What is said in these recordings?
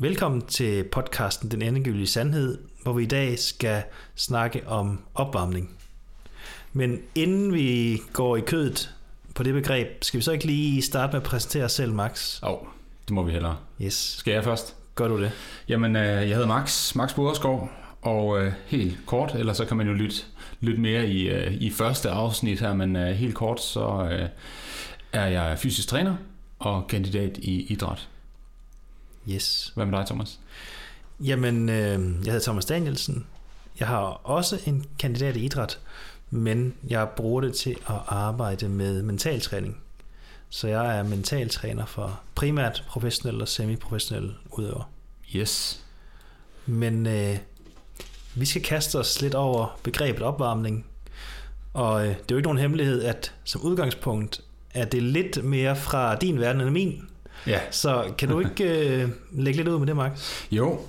Velkommen til podcasten Den Endegyldige Sandhed, hvor vi i dag skal snakke om opvarmning. Men inden vi går i kødet på det begreb, skal vi så ikke lige starte med at præsentere os selv, Max? Åh, oh, det må vi hellere. Yes. Skal jeg først? Gør du det? Jamen, øh, jeg hedder Max, Max Boderskov, og øh, helt kort, eller så kan man jo lytte, lytte mere i, øh, i første afsnit her, men øh, helt kort, så øh, er jeg fysisk træner og kandidat i idræt. Yes. Hvad med dig, Thomas? Jamen, øh, jeg hedder Thomas Danielsen. Jeg har også en kandidat i idræt, men jeg bruger det til at arbejde med mentaltræning. Så jeg er mentaltræner for primært professionelle og semi-professionelle udøvere. Yes. Men øh, vi skal kaste os lidt over begrebet opvarmning. Og øh, det er jo ikke nogen hemmelighed, at som udgangspunkt er det lidt mere fra din verden end min. Ja. Så kan du ikke øh, lægge lidt ud med det, Max? Jo,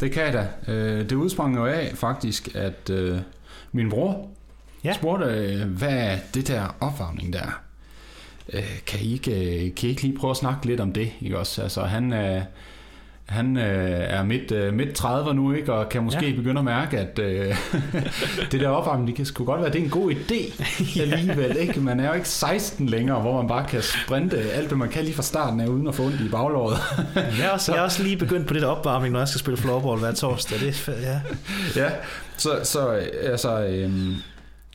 det kan jeg da. Øh, det udsprang jo af faktisk, at øh, min bror Ja. spurgte, øh, hvad det der opvarmning der? Øh, kan, I ikke, øh, kan I ikke lige prøve at snakke lidt om det? Ikke også? Altså, han, øh, han øh, er midt, øh, midt 30 nu, ikke? og kan måske Ja. ja. begynde at mærke, at øh, det der opvarmning, det kan sgu godt være, det er en god idé alligevel. Ikke? Man er jo ikke 16 længere, hvor man bare kan sprinte alt, hvad man kan lige fra starten af, uden at få ondt i baglåret. Jeg er, også, jeg er også lige begyndt på det der opvarmning, når jeg skal spille floorball hver torsdag. Det er, ja. ja, så, så øh, altså, øhm,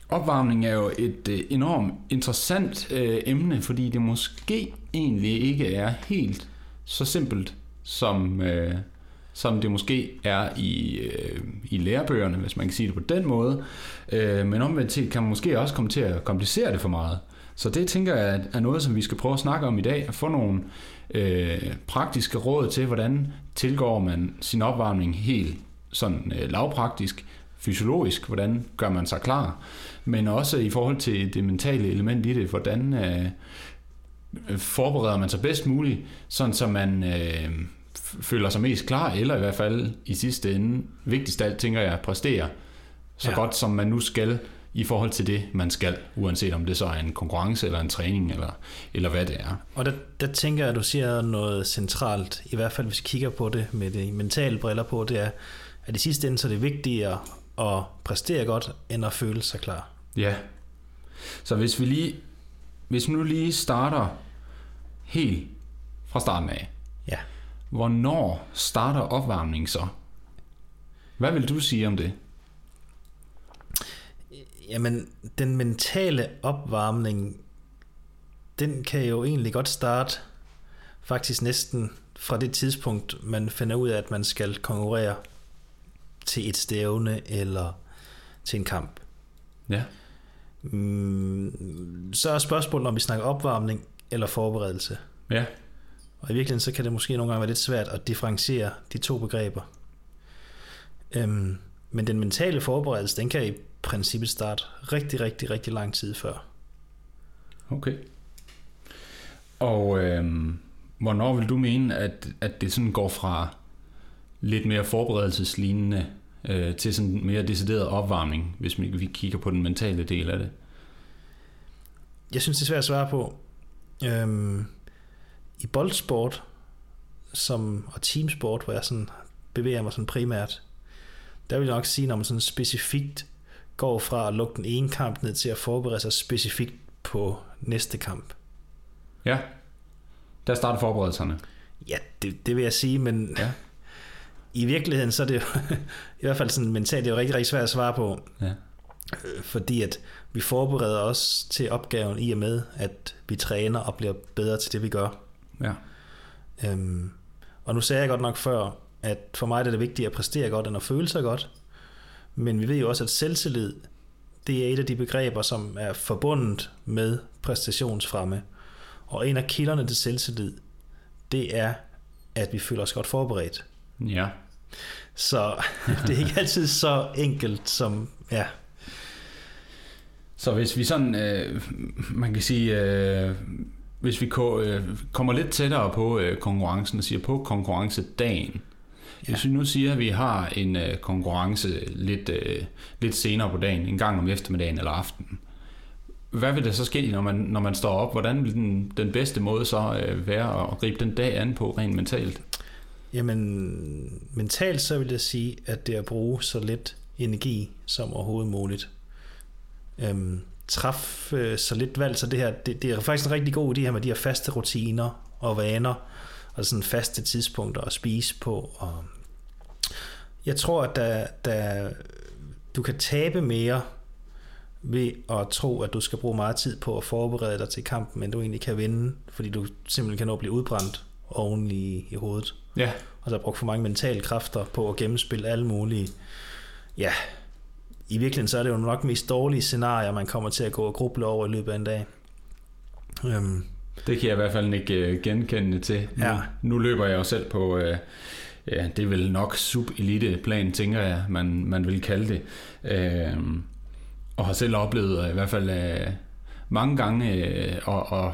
opvarmning er jo et øh, enormt interessant øh, emne, fordi det måske egentlig ikke er helt så simpelt, som, øh, som det måske er i, øh, i lærebøgerne, hvis man kan sige det på den måde. Øh, men omvendt set kan man måske også komme til at komplicere det for meget. Så det tænker jeg er noget, som vi skal prøve at snakke om i dag, at få nogle øh, praktiske råd til, hvordan tilgår man sin opvarmning helt sådan øh, lavpraktisk, fysiologisk, hvordan gør man sig klar, men også i forhold til det mentale element i det, hvordan øh, forbereder man sig bedst muligt, sådan så man øh, føler sig mest klar, eller i hvert fald i sidste ende, vigtigst af alt, tænker jeg, præstere så Ja. godt som man nu skal i forhold til det, man skal, uanset om det så er en konkurrence eller en træning, eller, eller hvad det er. Og der, der tænker jeg, at du siger noget centralt, i hvert fald hvis vi kigger på det med de mentale briller på, det er, at i sidste ende så er det vigtigere at præstere godt, end at føle sig klar. Ja. Så hvis vi lige, hvis vi nu lige starter helt fra starten af. Hvornår starter opvarmningen så? Hvad vil du sige om det? Jamen, den mentale opvarmning, den kan jo egentlig godt starte faktisk næsten fra det tidspunkt, man finder ud af, at man skal konkurrere til et stævne eller til en kamp. Ja. Mm, Så er spørgsmålet, om vi snakker opvarmning eller forberedelse. Ja. Og i virkeligheden, så kan det måske nogle gange være lidt svært at differentiere de to begreber. Øhm, men den mentale forberedelse, den kan i princippet starte rigtig, rigtig, rigtig lang tid før. Okay. Og øhm, hvornår vil du mene, at, at det sådan går fra lidt mere forberedelseslignende øh, til sådan mere decideret opvarmning, hvis vi, vi kigger på den mentale del af det? Jeg synes, det er svært at svare på. Øhm, I boldsport som, og teamsport, hvor jeg sådan bevæger mig sådan primært, der vil jeg nok sige, når man sådan specifikt går fra at lukke den ene kamp ned til at forberede sig specifikt på næste kamp. Ja. Der starter forberedelserne. Ja, det, det vil jeg sige, men Ja. i virkeligheden så er det jo, i hvert fald sådan mentalt, det er jo rigtig, rigtig svært at svare på, Ja. øh, fordi at vi forbereder os til opgaven i og med, at vi træner og bliver bedre til det, vi gør. Ja. Øhm, og nu sagde jeg godt nok før, at for mig er det vigtigt at præstere godt, end at føle sig godt. Men vi ved jo også, at selvtillid, det er et af de begreber, som er forbundet med præstationsfremme. Og en af kilderne til selvtillid, det er, at vi føler os godt forberedt. Ja. Så det er ikke altid så enkelt som, ja, Så hvis vi sådan, øh, man kan sige, øh, hvis vi øh, kommer lidt tættere på øh, konkurrencen og siger på konkurrencedagen, ja. hvis vi nu siger, at vi har en øh, konkurrence lidt, øh, lidt senere på dagen, en gang om eftermiddagen eller aftenen, hvad vil der så ske, når man, når man står op? Hvordan vil den, den bedste måde så øh, være at gribe den dag an på rent mentalt? Jamen, mentalt så vil jeg sige, at det er at bruge så lidt energi som overhovedet muligt. Øhm, træf øh, så lidt valg, så det her, det, det er faktisk en rigtig god idé her med de her faste rutiner og vaner, og sådan faste tidspunkter at spise på. Og jeg tror, at der, der, du kan tabe mere ved at tro, at du skal bruge meget tid på at forberede dig til kampen, men du egentlig kan vinde, fordi du simpelthen kan nå at blive udbrændt oven i, i hovedet. Ja. Og så har brugt for mange mentale kræfter på at gennemspille alle mulige, ja, i virkeligheden så er det jo nok mest dårlige scenarier, man kommer til at gå og gruble over i løbet af en dag. Øhm. Det kan jeg i hvert fald ikke øh, genkende til. Nu, ja. nu løber jeg jo selv på, øh, ja, det er vel nok sub-elite plan, tænker jeg, man, man vil kalde det. Øh, og har selv oplevet i hvert fald øh, mange gange øh, at, at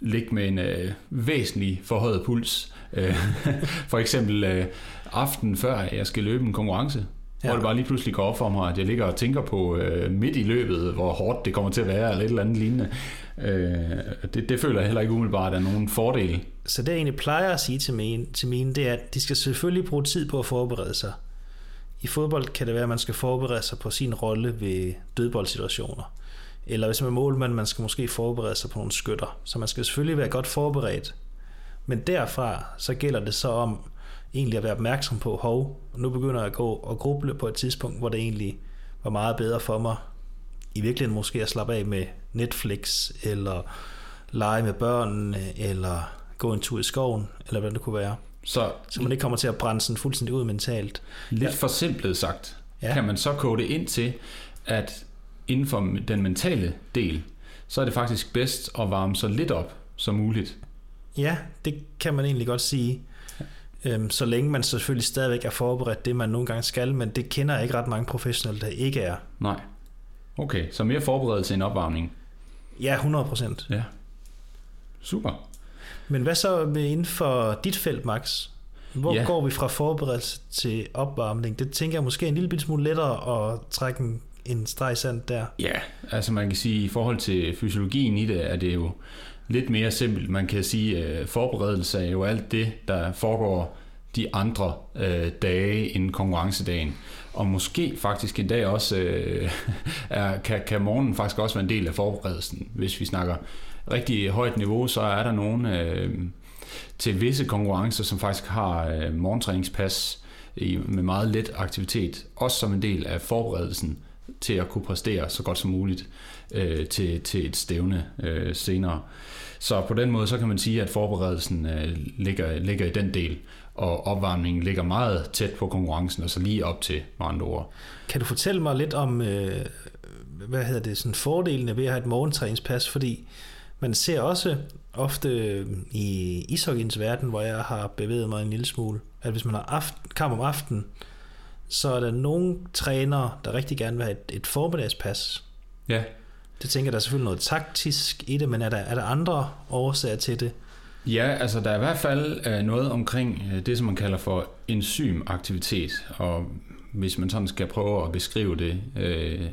ligge med en øh, væsentlig forhøjet puls. Øh, for eksempel øh, aften før jeg skal løbe en konkurrence, ja. hvor det bare lige pludselig går op for mig, at jeg ligger og tænker på øh, midt i løbet, hvor hårdt det kommer til at være, eller et eller andet lignende. Øh, det, det føler jeg heller ikke umiddelbart er nogen fordel. Så det jeg egentlig plejer at sige til mine, til mine, det er, at de skal selvfølgelig bruge tid på at forberede sig. I fodbold kan det være, at man skal forberede sig på sin rolle ved dødboldsituationer. Eller hvis man er målmand, man skal måske forberede sig på nogle skytter. Så man skal selvfølgelig være godt forberedt. Men derfra, så gælder det så om egentlig at være opmærksom på, hov, nu begynder jeg at gå og gruble på et tidspunkt, hvor det egentlig var meget bedre for mig, i virkeligheden måske at slappe af med Netflix, eller lege med børnene, eller gå en tur i skoven, eller hvad det kunne være. Så, så man ikke kommer til at brænde sådan fuldstændig ud mentalt. Lidt ja. for simpelt sagt, ja. kan man så kode det ind til, at inden for den mentale del, så er det faktisk bedst at varme så lidt op som muligt. Ja, det kan man egentlig godt sige. Øhm, så længe man selvfølgelig stadigvæk er forberedt det, man nogle gange skal, men det kender jeg ikke ret mange professionelle, der ikke er. Nej. Okay, så mere forberedelse end opvarmning? Ja, 100 procent. Ja. Super. Men hvad så med inden for dit felt, Max? Hvor ja. går vi fra forberedelse til opvarmning? Det tænker jeg måske er en lille smule lettere at trække en, en streg sand der. Ja, altså man kan sige, i forhold til fysiologien i det, er det jo lidt mere simpelt. Man kan sige, at forberedelse er jo alt det, der foregår de andre øh, dage inden konkurrencedagen. Og måske faktisk en dag også, øh, er, kan, kan morgenen faktisk også være en del af forberedelsen. Hvis vi snakker rigtig højt niveau, så er der nogen øh, til visse konkurrencer, som faktisk har øh, morgentræningspas i, med meget let aktivitet, også som en del af forberedelsen til at kunne præstere så godt som muligt øh, til, til et stævne øh, senere. Så på den måde, så kan man sige, at forberedelsen øh, ligger, ligger i den del, og opvarmningen ligger meget tæt på konkurrencen, og så lige op til med andre ord. Kan du fortælle mig lidt om, øh, hvad hedder det, sådan fordelene ved at have et morgentræningspas, fordi man ser også ofte i ishockeyens verden, hvor jeg har bevæget mig en lille smule, at hvis man har aften, kamp om aftenen, så er der nogle trænere, der rigtig gerne vil have et, et formiddagspas. Ja. Det tænker jeg, der er selvfølgelig noget taktisk i det, men er der, er der andre årsager til det? Ja, altså der er i hvert fald øh, noget omkring øh, det, som man kalder for enzymaktivitet, og hvis man sådan skal prøve at beskrive det øh,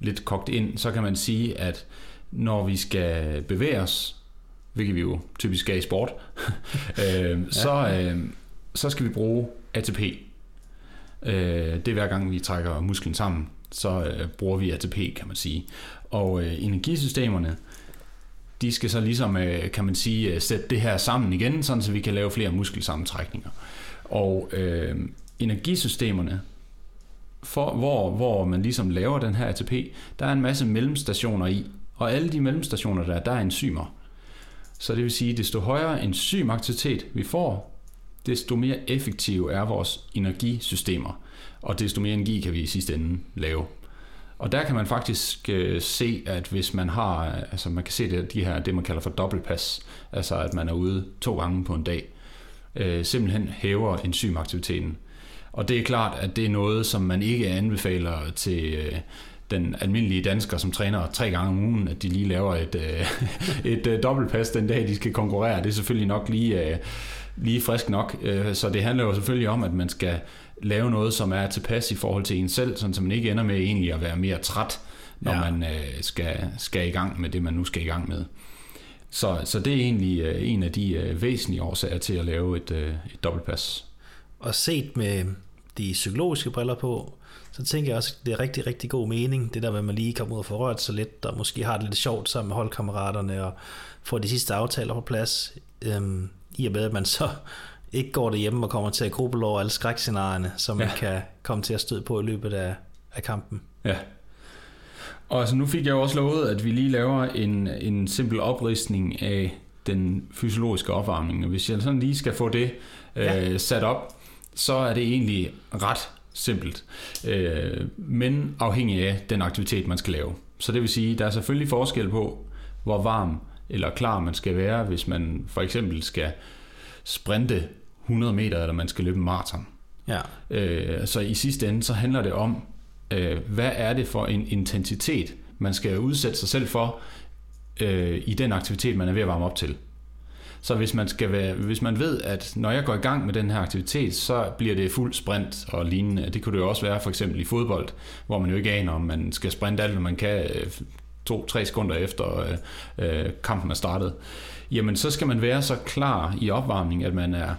lidt kogt ind, så kan man sige, at når vi skal bevæge os, hvilket vi jo typisk skal i sport, øh, så, øh, så skal vi bruge ATP. Øh, det er hver gang, vi trækker musklen sammen, så øh, bruger vi ATP, kan man sige. Og øh, energisystemerne, de skal så ligesom, øh, kan man sige, øh, sætte det her sammen igen, sådan så vi kan lave flere muskelsammentrækninger. Og øh, energisystemerne, for, hvor, hvor man ligesom laver den her ATP, der er en masse mellemstationer i, og alle de mellemstationer der, der er enzymer. Så det vil sige, at desto højere enzymaktivitet vi får, desto mere effektive er vores energisystemer, og desto mere energi kan vi i sidste ende lave. Og der kan man faktisk øh, se, at hvis man har, altså man kan se det, de her, det man kalder for dobbeltpas, altså at man er ude to gange på en dag, øh, simpelthen hæver enzymaktiviteten. Og det er klart, at det er noget, som man ikke anbefaler til øh, den almindelige dansker, som træner tre gange om ugen, at de lige laver et, øh, et øh, dobbeltpas den dag, de skal konkurrere. Det er selvfølgelig nok lige, øh, lige frisk nok. Øh, så det handler jo selvfølgelig om, at man skal lave noget, som er tilpas i forhold til en selv, sådan så man ikke ender med egentlig at være mere træt, når ja. man øh, skal, skal i gang med det, man nu skal i gang med. Så, så det er egentlig øh, en af de øh, væsentlige årsager til at lave et, øh, et dobbeltpas. og set med de psykologiske briller på, så tænker jeg også, at det er rigtig, rigtig god mening, det der med, at man lige kommer ud og får rørt sig lidt, og måske har det lidt sjovt sammen med holdkammeraterne, og får de sidste aftaler på plads, øhm, i og med, at man så ikke går derhjemme og kommer til at gruble over alle skrækscenarierne, som ja. man kan komme til at støde på i løbet af, af kampen. Ja. Og altså, nu fik jeg jo også lovet, at vi lige laver en, en simpel opristning af den fysiologiske opvarmning. Og hvis jeg sådan lige skal få det ja. øh, sat op, så er det egentlig ret simpelt, øh, men afhængig af den aktivitet, man skal lave. Så det vil sige, der er selvfølgelig forskel på, hvor varm eller klar man skal være, hvis man for eksempel skal sprinte 100 meter, eller man skal løbe en maraton. Ja. Øh, så i sidste ende, så handler det om, øh, hvad er det for en intensitet, man skal udsætte sig selv for øh, i den aktivitet, man er ved at varme op til. Så hvis man, skal være, hvis man ved, at når jeg går i gang med den her aktivitet, så bliver det fuld sprint og lignende. Det kunne det jo også være for eksempel i fodbold, hvor man jo ikke aner, om man skal sprinte alt, hvad man kan øh, to-tre sekunder efter øh, øh, kampen er startet. Jamen så skal man være så klar i opvarmning, at man er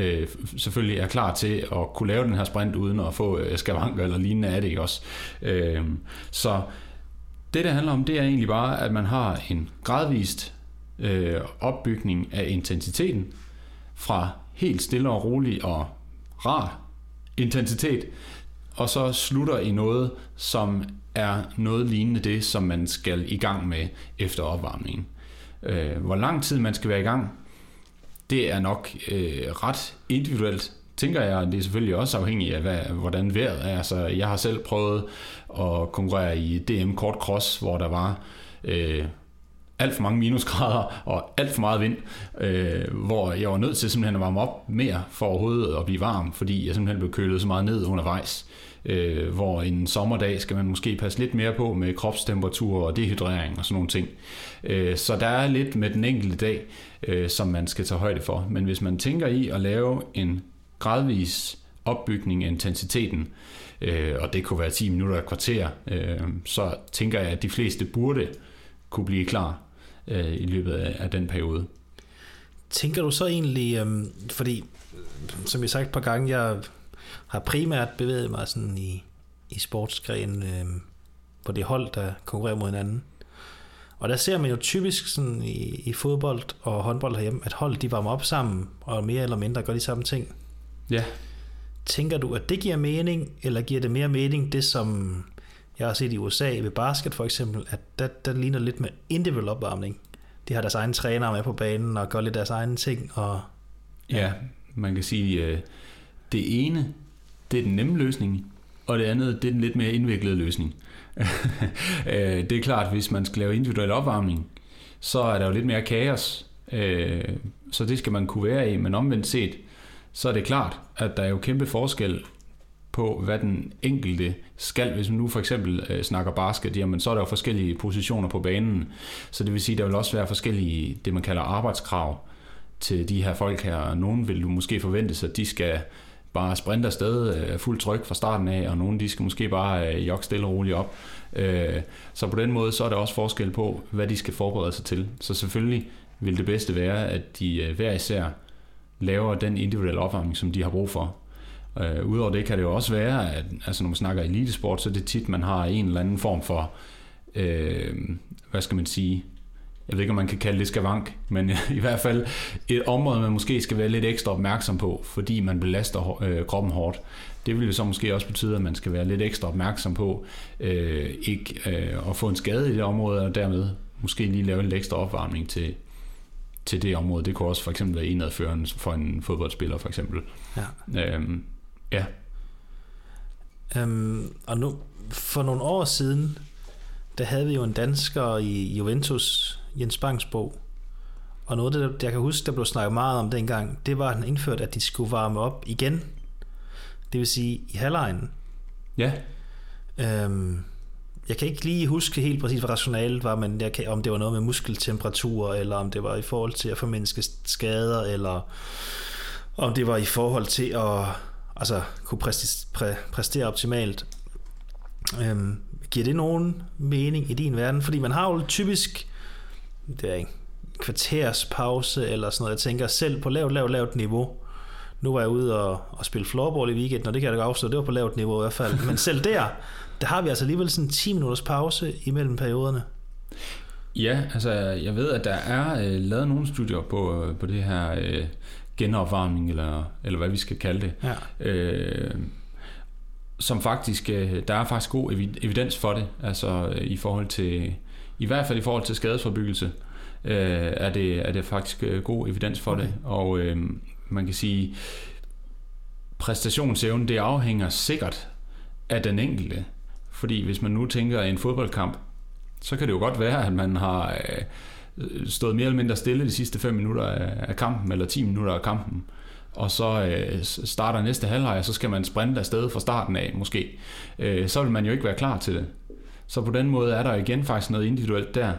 øh, selvfølgelig er klar til at kunne lave den her sprint uden at få øh, skavanker eller lignende af det ikke også. Øh, så det, det handler om, det er egentlig bare, at man har en gradvist øh, opbygning af intensiteten fra helt stille og rolig og rar intensitet, og så slutter i noget, som er noget lignende det, som man skal i gang med efter opvarmningen. Øh, hvor lang tid man skal være i gang, det er nok øh, ret individuelt, tænker jeg. Det er selvfølgelig også afhængigt af, hvad, hvordan vejret er. Altså, jeg har selv prøvet at konkurrere i DM Kort Cross, hvor der var øh, alt for mange minusgrader og alt for meget vind, øh, hvor jeg var nødt til simpelthen at varme op mere for overhovedet at blive varm, fordi jeg simpelthen blev kølet så meget ned undervejs. Øh, hvor en sommerdag skal man måske passe lidt mere på med kropstemperatur og dehydrering og sådan nogle ting. Øh, så der er lidt med den enkelte dag, øh, som man skal tage højde for. Men hvis man tænker i at lave en gradvis opbygning af intensiteten, øh, og det kunne være 10 minutter et kvarter, øh, så tænker jeg, at de fleste burde kunne blive klar øh, i løbet af, af den periode. Tænker du så egentlig, øh, fordi som jeg sagt et par gange, jeg har primært bevæget mig sådan i, i sportsgrenen øh, på det hold, der konkurrerer mod hinanden. Og der ser man jo typisk sådan i, i fodbold og håndbold herhjemme, at hold de varmer op sammen, og mere eller mindre gør de samme ting. Ja. Tænker du, at det giver mening, eller giver det mere mening, det som jeg har set i USA ved basket for eksempel, at der, der ligner lidt med individuel opvarmning. De har deres egne trænere med på banen og gør lidt deres egne ting. Og, ja. ja, man kan sige, øh, det ene, det er den nemme løsning, og det andet, det er den lidt mere indviklede løsning. Øh, det er klart, hvis man skal lave individuel opvarmning, så er der jo lidt mere kaos, øh, så det skal man kunne være i, men omvendt set, så er det klart, at der er jo kæmpe forskel på, hvad den enkelte skal. Hvis man nu for eksempel øh, snakker basket, jamen, så er der jo forskellige positioner på banen. Så det vil sige, at der vil også være forskellige, det man kalder arbejdskrav til de her folk her. Nogen vil du måske forvente sig, at de skal bare sprinte afsted øh, fuld tryk fra starten af, og nogen de skal måske bare øh, jogge stille og roligt op. Øh, så på den måde så er der også forskel på, hvad de skal forberede sig til. Så selvfølgelig vil det bedste være, at de øh, hver især laver den individuelle opvarmning, som de har brug for. Øh, Udover det kan det jo også være, at altså når man snakker elitesport, så er det tit, man har en eller anden form for, øh, hvad skal man sige, jeg ved ikke, om man kan kalde det skavank, men i hvert fald et område, man måske skal være lidt ekstra opmærksom på, fordi man belaster øh, kroppen hårdt. Det vil jo så måske også betyde, at man skal være lidt ekstra opmærksom på øh, ikke øh, at få en skade i det område, og dermed måske lige lave en ekstra opvarmning til, til det område. Det kunne også for eksempel være indadførende for en fodboldspiller, for eksempel. Ja. Øhm, ja. Øhm, og nu, for nogle år siden, der havde vi jo en dansker i Juventus, Jens Bangs bog. Og noget det, jeg kan huske, der blev snakket meget om dengang, det var, at han indførte, at de skulle varme op igen. Det vil sige i halvlejen. Ja. Øhm, jeg kan ikke lige huske helt præcis, hvad rationalet var, men jeg kan, om det var noget med muskeltemperatur, eller om det var i forhold til at formindske skader, eller om det var i forhold til at altså, kunne præstere, præstere optimalt. Øhm, giver det nogen mening i din verden? Fordi man har jo typisk det er en kvarters pause eller sådan noget. Jeg tænker selv på lavt, lavt, lavt niveau, Nu var jeg ude og, og spille floorball i weekenden, og det kan jeg da afstå, det var på lavt niveau i hvert fald. Men selv der, der har vi altså alligevel sådan 10 minutters pause imellem perioderne. Ja, altså jeg ved, at der er øh, lavet nogle studier på, øh, på det her øh, genopvarmning, eller, eller hvad vi skal kalde det. Ja. Øh, som faktisk, øh, der er faktisk god evidens for det, altså øh, i forhold til, i hvert fald i forhold til skadesforbyggelse, øh, er, det, er det faktisk øh, god evidens for okay. det, og øh, man kan sige, præstationsevnen, det afhænger sikkert af den enkelte, fordi hvis man nu tænker en fodboldkamp, så kan det jo godt være, at man har øh, stået mere eller mindre stille de sidste 5 minutter af kampen, eller 10 minutter af kampen, og så øh, starter næste halvleg, og så skal man sprinte afsted fra starten af måske, øh, så vil man jo ikke være klar til det. Så på den måde er der igen faktisk noget individuelt der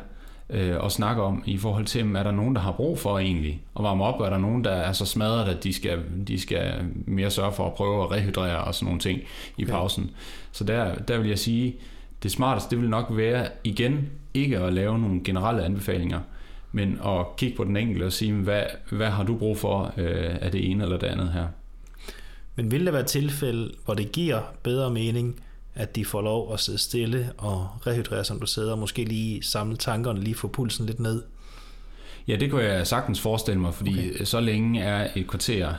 øh, at snakke om i forhold til, er der nogen, der har brug for egentlig at varme op, er der nogen, der er så smadret, at de skal, de skal mere sørge for at prøve at rehydrere og sådan nogle ting i pausen. Okay. Så der, der vil jeg sige, det smarteste det vil nok være igen ikke at lave nogle generelle anbefalinger, men at kigge på den enkelte og sige, hvad, hvad har du brug for øh, af det ene eller det andet her. Men vil der være tilfælde, hvor det giver bedre mening, at de får lov at sidde stille og rehydrere, som du sidder, og måske lige samle tankerne, lige få pulsen lidt ned? Ja, det kunne jeg sagtens forestille mig, fordi okay. så længe er et kvarter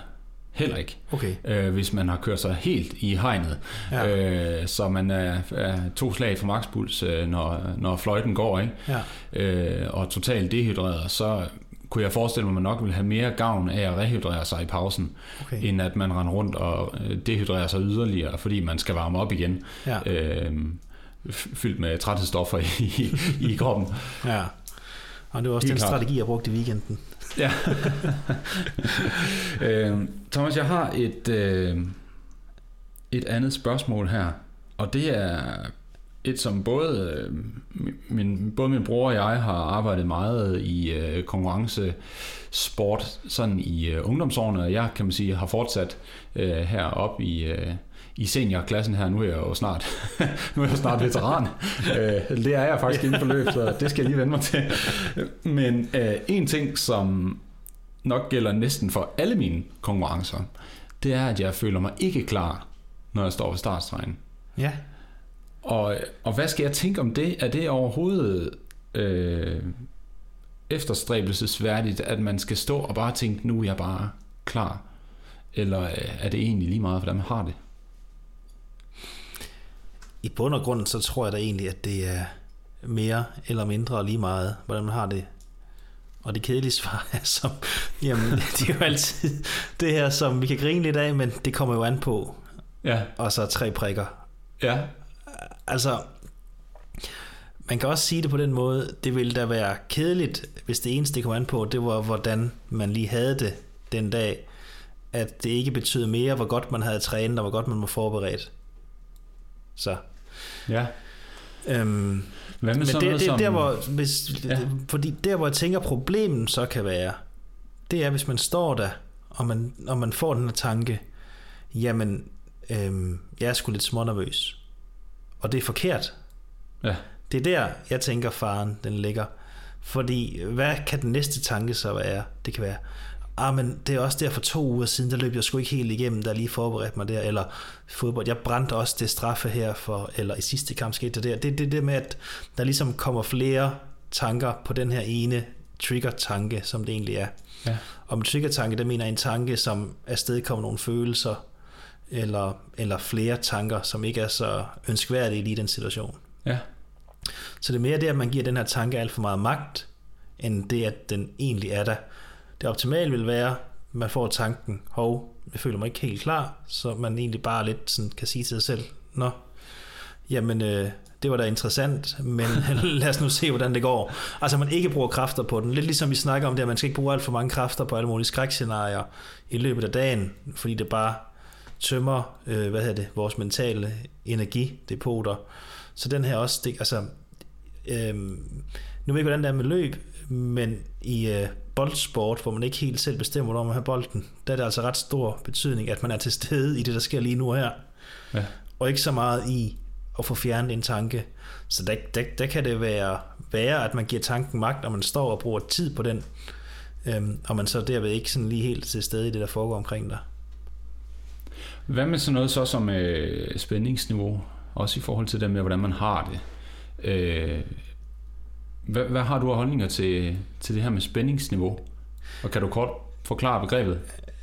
heller ikke. Okay. Øh, hvis man har kørt sig helt i hegnet. Ja. Øh, så man er, er to slag for makspuls, øh, når, når fløjten går, ikke? Ja. Øh, og totalt dehydreret, så kunne jeg forestille mig, at man nok ville have mere gavn af at rehydrere sig i pausen, okay. end at man render rundt og øh, dehydrerer sig yderligere, fordi man skal varme op igen. Ja. Øh, fyldt med træthedsstoffer i, i, i kroppen. Ja. Og det var også Helt den klart. strategi, jeg brugte i weekenden. Ja. øh, Thomas, jeg har et, øh, et andet spørgsmål her, og det er et, som både øh, min, både min bror og jeg har arbejdet meget i øh, konkurrencesport sådan i øh, ungdomsårene, og jeg kan man sige har fortsat øh, heroppe i, øh, i seniorklassen her. Nu er jeg jo snart, nu er jeg jo snart veteran. øh, det er jeg faktisk inden for løb, så det skal jeg lige vende mig til. Men øh, en ting, som nok gælder næsten for alle mine konkurrencer, det er, at jeg føler mig ikke klar, når jeg står ved startstregen. Ja. Og, og hvad skal jeg tænke om det? Er det overhovedet øh, efterstræbelsesværdigt, at man skal stå og bare tænke, nu er jeg bare klar? Eller er det egentlig lige meget, hvordan man har det? I bund og grund, så tror jeg da egentlig, at det er mere eller mindre lige meget, hvordan man har det. Og det kedelige svar er som, jamen, det er jo altid det her, som vi kan grine lidt af, men det kommer jo an på. Ja. Og så tre prikker. Ja. Altså, man kan også sige det på den måde, det ville da være kedeligt, hvis det eneste, det kom an på, det var, hvordan man lige havde det den dag, at det ikke betød mere, hvor godt man havde trænet, og hvor godt man var forberedt. Så. Ja. Øhm, Hvad med men sådan det, det, som... der, hvor, hvis, ja. fordi der, hvor jeg tænker, problemet så kan være, det er, hvis man står der, og man, og man får den her tanke, jamen, øhm, jeg er sgu lidt smånervøs. Og det er forkert. Ja. Det er der, jeg tænker, faren den ligger. Fordi, hvad kan den næste tanke så være? Det kan være, ah, men det er også der for to uger siden, der løb jeg sgu ikke helt igennem, der lige forberedt mig der, eller fodbold, jeg brændte også det straffe her for, eller i sidste kamp skete det der. Det er det, det med, at der ligesom kommer flere tanker på den her ene trigger-tanke, som det egentlig er. Ja. Og med trigger-tanke, der mener jeg en tanke, som afstedkommer nogle følelser, eller, eller flere tanker, som ikke er så ønskværdige i den situation. Ja. Så det er mere det, at man giver den her tanke alt for meget magt, end det, at den egentlig er der. Det optimale vil være, at man får tanken, hov, jeg føler mig ikke helt klar, så man egentlig bare lidt sådan kan sige til sig selv, nå, jamen øh, det var da interessant, men lad os nu se, hvordan det går. Altså man ikke bruger kræfter på den. Lidt ligesom vi snakker om det, at man skal ikke bruge alt for mange kræfter på alle mulige skrækscenarier i løbet af dagen, fordi det bare tømmer, øh, hvad hedder det, vores mentale energidepoter. Så den her også, det, altså, øh, nu ved jeg ikke, hvordan det er med løb, men i øh, boldsport, hvor man ikke helt selv bestemmer, hvor man har bolden, der er det altså ret stor betydning, at man er til stede i det, der sker lige nu her. Ja. Og ikke så meget i at få fjernet en tanke. Så der, der, der kan det være værre, at man giver tanken magt, og man står og bruger tid på den, øhm, og man så derved ikke sådan lige helt til stede i det, der foregår omkring dig. Hvad med sådan noget så som øh, spændingsniveau? Også i forhold til det med, hvordan man har det. Øh, hvad, hvad har du af holdninger til, til det her med spændingsniveau? Og kan du kort forklare begrebet?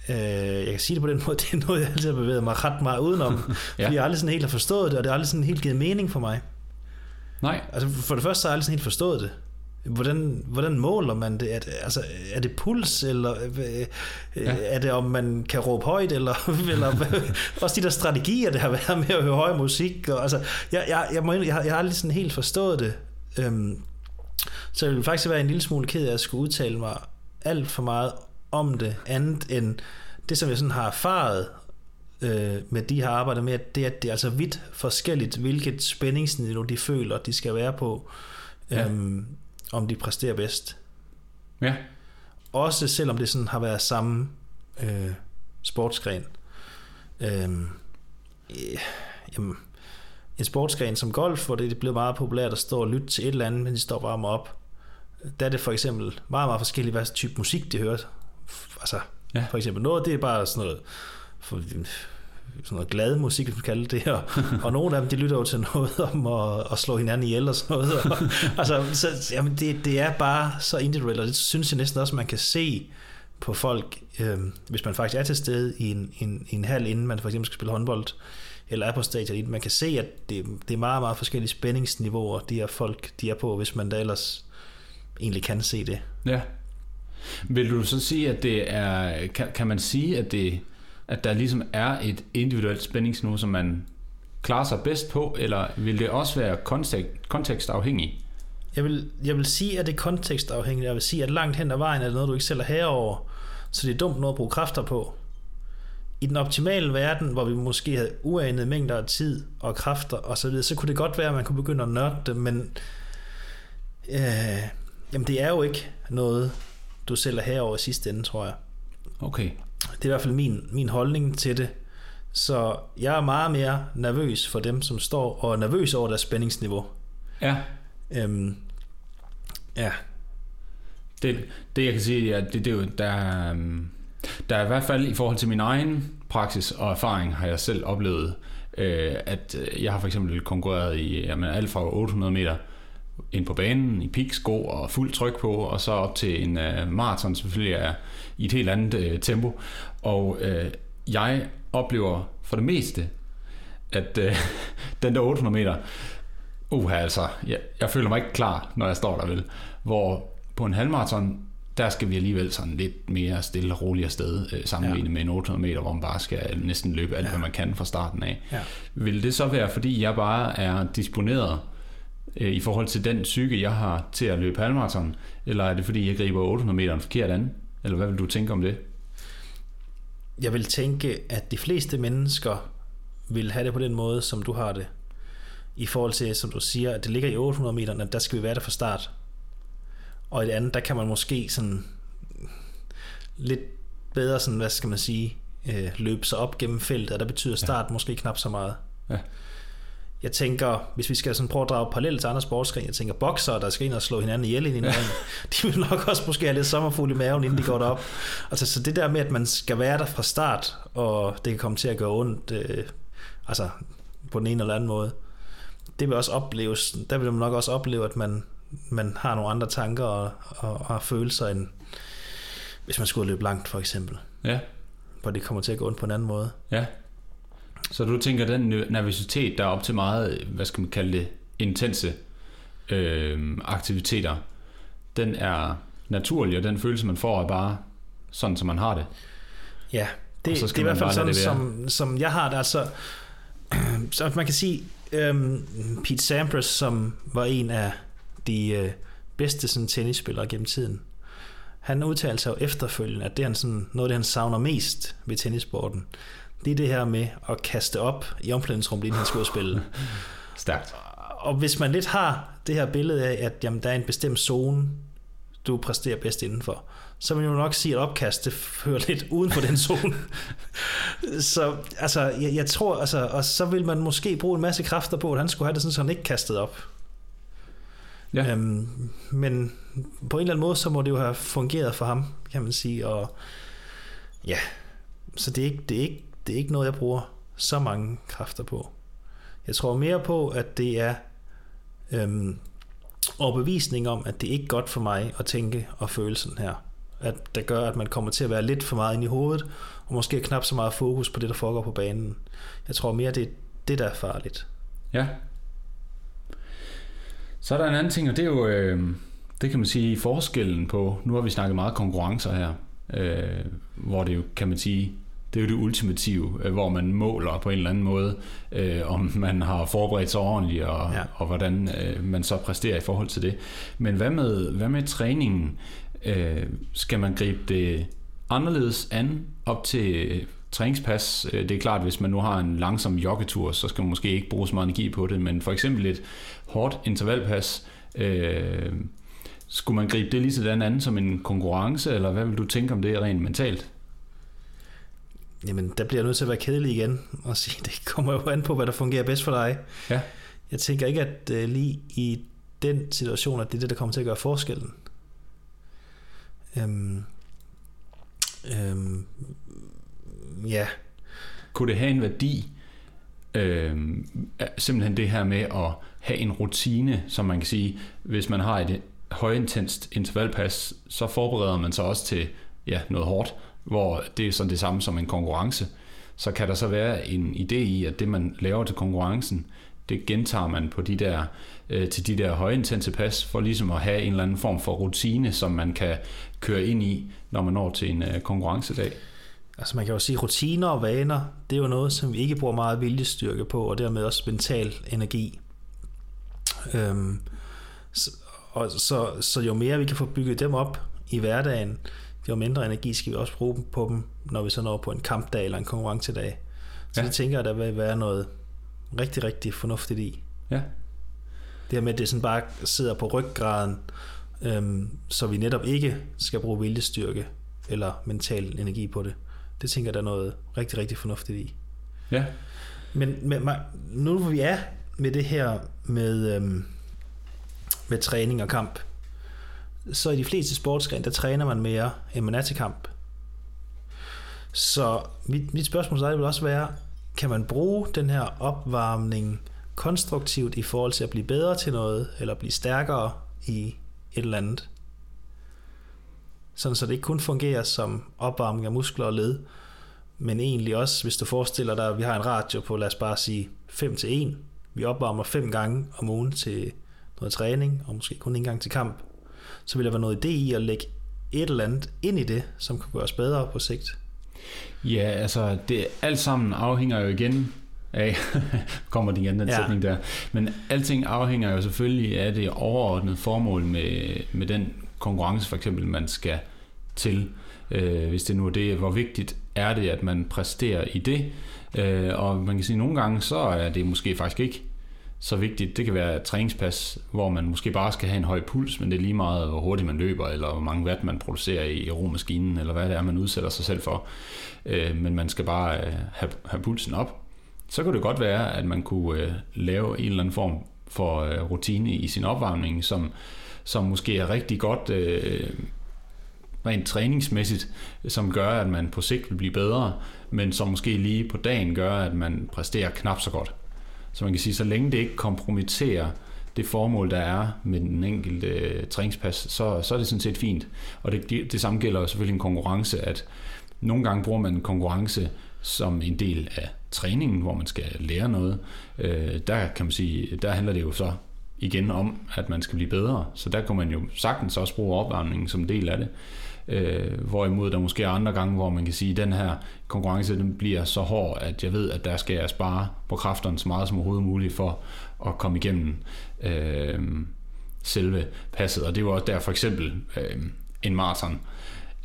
Øh, jeg kan sige det på den måde, det er noget, jeg altid har bevæget mig ret meget udenom. ja. Fordi jeg aldrig sådan helt har forstået det, og det har aldrig sådan helt givet mening for mig. Nej. Altså for det første så har jeg aldrig sådan helt forstået det. Hvordan, hvordan måler man det? Er det, altså, er det puls, eller øh, ja. er det om man kan råbe højt, eller, eller også de der strategier, der har været med at høre høj musik. Og, altså, jeg, jeg, jeg, må, jeg, har, jeg har aldrig sådan helt forstået det. Øhm, så jeg vil faktisk være en lille smule ked af at skulle udtale mig alt for meget om det, andet end det, som jeg sådan har erfaret øh, med de har arbejdet med, det er, at det er altså vidt forskelligt, hvilket spændingsniveau de føler, de skal være på, ja. øhm, om de præsterer bedst. Ja. Også selvom det sådan har været samme øh, sportsgren. Øh, jamen, en sportsgren som golf, hvor det er blevet meget populært at stå og lytte til et eller andet, men de står bare op. Der er det for eksempel meget, meget forskelligt, hvad type musik de hører. Altså, ja. for eksempel noget, det er bare sådan noget for, sådan noget glad musik, man kalder det her. Og nogle af dem, de lytter jo til noget om at, at slå hinanden ihjel og sådan noget. Og, altså, så, jamen det, det er bare så individuelt, og det synes jeg næsten også, man kan se på folk, øh, hvis man faktisk er til stede i en, en, en halv, inden man for eksempel skal spille håndbold, eller er på stadion. Man kan se, at det, det er meget, meget forskellige spændingsniveauer, de her folk de er på, hvis man da ellers egentlig kan se det. Ja. Vil du så sige, at det er, kan, kan man sige, at det, at der ligesom er et individuelt spændingsniveau, som man klarer sig bedst på, eller vil det også være kontekst, kontekstafhængigt? Jeg vil, jeg vil sige, at det er kontekstafhængigt. Jeg vil sige, at langt hen ad vejen er det noget, du ikke selv er herover, så det er dumt noget at bruge kræfter på. I den optimale verden, hvor vi måske havde uanede mængder af tid og kræfter og så videre, så kunne det godt være, at man kunne begynde at nørde det, men øh, jamen det er jo ikke noget, du selv er herover i sidste ende, tror jeg. Okay. Det er i hvert fald min, min holdning til det. Så jeg er meget mere nervøs for dem, som står og er nervøs over deres spændingsniveau. Ja. Øhm, ja. Det, det jeg kan sige, ja, det, det er jo, der, øhm, der er i hvert fald i forhold til min egen praksis og erfaring, har jeg selv oplevet, øh, at øh, jeg har for eksempel konkurreret i jamen, alt fra 800 meter ind på banen i piksko og fuld tryk på, og så op til en uh, maraton selvfølgelig er i et helt andet uh, tempo. Og uh, jeg oplever for det meste, at uh, den der 800 meter, uh, altså, jeg, jeg føler mig ikke klar, når jeg står der vel. Hvor på en halvmaraton, der skal vi alligevel sådan lidt mere stille og roligt afsted, uh, sammenlignet ja. med en 800 meter, hvor man bare skal næsten løbe alt, ja. hvad man kan fra starten af. Ja. Vil det så være, fordi jeg bare er disponeret øh, i forhold til den psyke, jeg har til at løbe halvmarathon? Eller er det fordi, jeg griber 800 meter en forkert anden? Eller hvad vil du tænke om det? Jeg vil tænke, at de fleste mennesker vil have det på den måde, som du har det. I forhold til, som du siger, at det ligger i 800 meter, at der skal vi være der fra start. Og i det andet, der kan man måske sådan lidt bedre, sådan, hvad skal man sige, øh, løbe sig op gennem feltet, og der betyder start ja. måske knap så meget. Ja jeg tænker, hvis vi skal sådan prøve at drage parallelt til andre sportsgrene, jeg tænker bokser, der skal ind og slå hinanden ihjel ind i ja. de vil nok også måske have lidt sommerfugl i maven, inden de går derop. Altså, så det der med, at man skal være der fra start, og det kan komme til at gøre ondt, øh, altså på den ene eller anden måde, det vil også opleves, der vil man nok også opleve, at man, man har nogle andre tanker og, og, og har følelser, end hvis man skulle løbe langt, for eksempel. Ja. Hvor det kommer til at gå ondt på en anden måde. Ja. Så du tænker, den nervøsitet, der er op til meget, hvad skal man kalde det, intense øh, aktiviteter, den er naturlig, og den følelse, man får, er bare sådan, som man har det. Ja, det, det er i hvert fald sådan, som, som jeg har det. Altså, så man kan sige, øhm, Pete Sampras, som var en af de øh, bedste sådan, tennisspillere gennem tiden, han udtalte sig jo efterfølgende, at det er sådan, noget, det han savner mest ved tennissporten, det er det her med at kaste op i omklædningsrummet, inden han skal spille. Stærkt. Og hvis man lidt har det her billede af, at jamen, der er en bestemt zone, du præsterer bedst indenfor, så vil man jo nok sige, at opkast det hører lidt uden for den zone. så altså, jeg, jeg tror, altså, og så vil man måske bruge en masse kræfter på, at han skulle have det sådan, så han ikke kastede op. Ja. Øhm, men på en eller anden måde, så må det jo have fungeret for ham, kan man sige. Og ja, så det er ikke, det er ikke det er ikke noget, jeg bruger så mange kræfter på. Jeg tror mere på, at det er øhm, overbevisning om, at det ikke er godt for mig at tænke og føle sådan her. At det gør, at man kommer til at være lidt for meget ind i hovedet, og måske knap så meget fokus på det, der foregår på banen. Jeg tror mere, det er det, der er farligt. Ja. Så er der en anden ting, og det er jo, øh, det kan man sige, forskellen på, nu har vi snakket meget konkurrencer her, øh, hvor det jo, kan man sige, det er jo det ultimative, øh, hvor man måler på en eller anden måde, øh, om man har forberedt sig ordentligt, og, ja. og hvordan øh, man så præsterer i forhold til det. Men hvad med, hvad med træningen? Øh, skal man gribe det anderledes an op til træningspas? Øh, det er klart, hvis man nu har en langsom joggetur, så skal man måske ikke bruge så meget energi på det, men for eksempel et hårdt intervalpas, øh, skulle man gribe det lige sådan anden som en konkurrence, eller hvad vil du tænke om det rent mentalt? Jamen, der bliver jeg nødt til at være kedelig igen og sige, det kommer jo an på, hvad der fungerer bedst for dig. Ja. Jeg tænker ikke, at uh, lige i den situation, at det er det, der kommer til at gøre forskellen. Øhm, øhm, ja. Kunne det have en værdi, øhm, simpelthen det her med at have en rutine, som man kan sige, hvis man har et højintenst intervalpas, så forbereder man sig også til ja, noget hårdt, hvor det er sådan det samme som en konkurrence, så kan der så være en idé i, at det man laver til konkurrencen, det gentager man på de der, øh, til de der højintense pas, for ligesom at have en eller anden form for rutine, som man kan køre ind i, når man når til en øh, konkurrencedag. Altså man kan jo sige, rutiner og vaner, det er jo noget, som vi ikke bruger meget viljestyrke på, og dermed også mental energi. Øhm, så, og så, så jo mere vi kan få bygget dem op i hverdagen, jo mindre energi skal vi også bruge på dem, når vi så når på en kampdag eller en konkurrencedag. Så ja. det tænker jeg, der vil være noget rigtig, rigtig fornuftigt i. Ja. Det her med, at det sådan bare sidder på ryggraden, øhm, så vi netop ikke skal bruge viljestyrke eller mental energi på det. Det tænker jeg, der er noget rigtig, rigtig fornuftigt i. Ja. Men med, nu hvor vi er med det her med, øhm, med træning og kamp, så i de fleste sportsgrene, der træner man mere, end man er til kamp. Så mit, mit spørgsmål til dig vil også være, kan man bruge den her opvarmning konstruktivt i forhold til at blive bedre til noget, eller blive stærkere i et eller andet? Sådan så det ikke kun fungerer som opvarmning af muskler og led, men egentlig også, hvis du forestiller dig, at vi har en radio på, lad os bare sige 5 til 1. Vi opvarmer fem gange om ugen til noget træning, og måske kun en gang til kamp så vil der være noget idé i at lægge et eller andet ind i det, som kan gøre os bedre på sigt. Ja, altså det alt sammen afhænger jo igen af, kommer det igen den ja. sætning der, men alting afhænger jo selvfølgelig af det overordnede formål med, med den konkurrence for eksempel, man skal til. Øh, hvis det nu er det, hvor vigtigt er det, at man præsterer i det, øh, og man kan sige, at nogle gange så er det måske faktisk ikke så vigtigt. Det kan være et træningspas, hvor man måske bare skal have en høj puls, men det er lige meget, hvor hurtigt man løber, eller hvor mange watt man producerer i romaskinen, eller hvad det er, man udsætter sig selv for. Øh, men man skal bare øh, have, have pulsen op. Så kunne det godt være, at man kunne øh, lave en eller anden form for øh, rutine i sin opvarmning, som, som måske er rigtig godt øh, rent træningsmæssigt, som gør, at man på sigt vil blive bedre, men som måske lige på dagen gør, at man præsterer knap så godt. Så man kan sige, så længe det ikke kompromitterer det formål, der er med den enkelte øh, træningspas, så, så er det sådan set fint. Og det, det, det samme gælder selvfølgelig en konkurrence, at nogle gange bruger man en konkurrence som en del af træningen, hvor man skal lære noget. Øh, der kan man sige, der handler det jo så igen om, at man skal blive bedre. Så der kan man jo sagtens også bruge opvarmningen som en del af det. Øh, hvorimod der måske er andre gange, hvor man kan sige, at den her konkurrence den bliver så hård, at jeg ved, at der skal jeg spare på kræfterne så meget som overhovedet muligt for at komme igennem øh, selve passet. Og det var også der for eksempel øh, en maraton øh,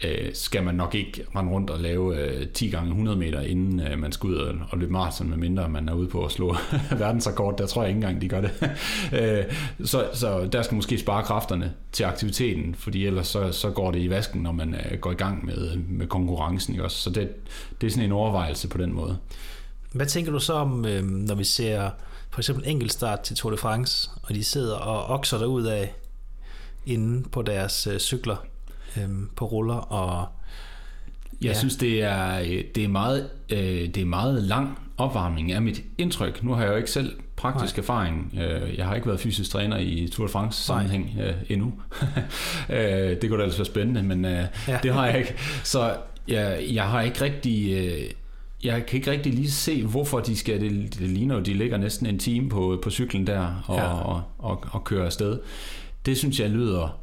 Øh, skal man nok ikke rende rundt og lave øh, 10 gange 100 meter, inden øh, man skal ud og, og løbe maraton, medmindre man er ude på at slå verdensrekord. Der tror jeg ikke engang, de gør det. øh, så, så der skal måske spare kræfterne til aktiviteten, fordi ellers så, så går det i vasken, når man øh, går i gang med, med konkurrencen. Ikke også? Så det, det er sådan en overvejelse på den måde. Hvad tænker du så om, øh, når vi ser for eksempel enkeltstart til Tour de France, og de sidder og okser derud af inde på deres øh, cykler? Øhm, på ruller, og Jeg Ja. synes, det er, øh, det, er meget, øh, det er meget lang opvarmning af mit indtryk. Nu har jeg jo ikke selv praktisk Nej. erfaring. Øh, Jeg har ikke været fysisk træner i Tour de France sammenhæng øh, endnu. Øh, det kunne da ellers være spændende, men øh, Ja. det har jeg ikke. Så jeg, jeg har ikke rigtig... øh, Jeg kan ikke rigtig lige se, hvorfor de skal... Det, det ligner jo, de ligger næsten en time på, på cyklen der og, ja. og, og, og kører afsted. Det synes jeg lyder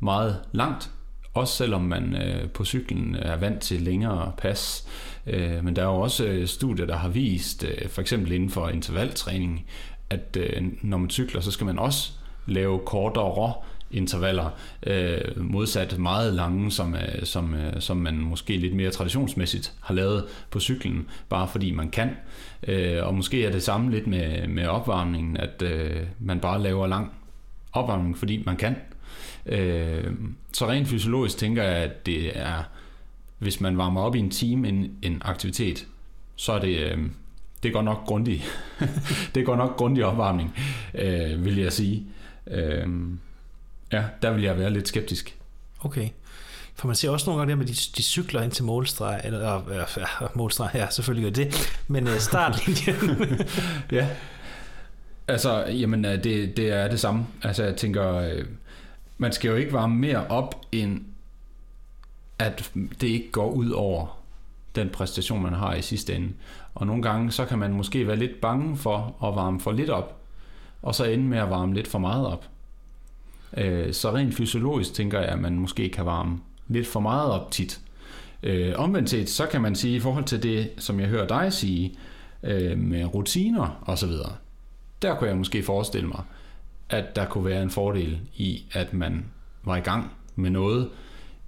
meget langt. Også selvom man øh, på cyklen er vant til længere pas. Øh, men der er jo også øh, studier, der har vist, øh, for eksempel inden for intervaltræning, at øh, når man cykler, så skal man også lave kortere intervaller, øh, modsat meget lange, som, øh, som, øh, som man måske lidt mere traditionsmæssigt har lavet på cyklen, bare fordi man kan. Øh, og måske er det samme lidt med, med opvarmningen, at øh, man bare laver lang opvarmning, fordi man kan. Øh, så rent fysiologisk tænker jeg, at det er, hvis man varmer op i en time en, en aktivitet, så er det, øh, det godt nok grundig. det godt nok grundig opvarmning, øh, vil jeg sige. Øh, ja, der vil jeg være lidt skeptisk. Okay. For man ser også nogle gange det med, at de, de cykler ind til målstreg, eller øh, ja, målstreg, ja, selvfølgelig gør det, men øh, startlinjen. Ja. Altså, jamen, øh, det, det er det samme. Altså, jeg tænker, øh, man skal jo ikke varme mere op, end at det ikke går ud over den præstation, man har i sidste ende. Og nogle gange, så kan man måske være lidt bange for at varme for lidt op, og så ende med at varme lidt for meget op. Øh, så rent fysiologisk tænker jeg, at man måske kan varme lidt for meget op tit. Øh, omvendt set, så kan man sige, i forhold til det, som jeg hører dig sige, øh, med rutiner og så videre, der kunne jeg måske forestille mig, at der kunne være en fordel i, at man var i gang med noget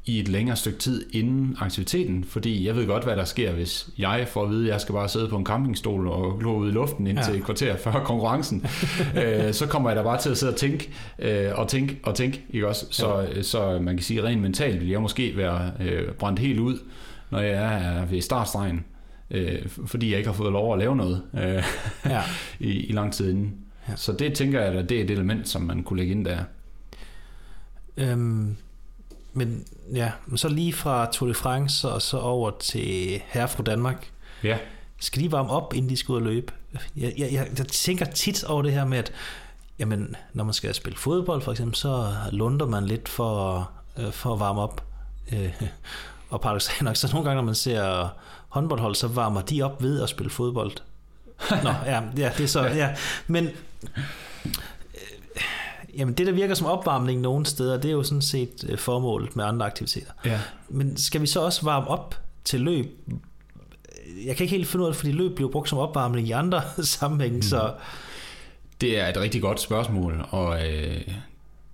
i et længere stykke tid inden aktiviteten, fordi jeg ved godt, hvad der sker, hvis jeg får at vide, at jeg skal bare sidde på en campingstol og glo ud i luften indtil Ja. ja. et kvarter før konkurrencen, øh, så kommer jeg da bare til at sidde og tænke, øh, og tænke, og tænke, ikke også? Så, så man kan sige, rent mentalt vil jeg måske være øh, brændt helt ud, når jeg er ved startstregen, øh, fordi jeg ikke har fået lov at lave noget øh, ja. i, i lang tid inden. Ja. Så det tænker jeg, at det er et element, som man kunne lægge ind der. Øhm, men ja, men så lige fra Tour de France og så over til Herfru Danmark. Ja. Skal de varme op, inden de skal ud og løbe? Jeg, jeg, jeg, jeg tænker tit over det her med, at jamen, når man skal spille fodbold for eksempel, så lunder man lidt for, øh, for at varme op. Øh, og paradoxalt nok, så nogle gange, når man ser håndboldhold, så varmer de op ved at spille fodbold. Nå, ja, ja det er så, ja. Men øh, jamen, det, der virker som opvarmning nogle steder, det er jo sådan set øh, formålet med andre aktiviteter. Ja. Men skal vi så også varme op til løb? Jeg kan ikke helt finde ud af fordi løb bliver brugt som opvarmning i andre sammenhænge, mm. så Det er et rigtig godt spørgsmål, og øh,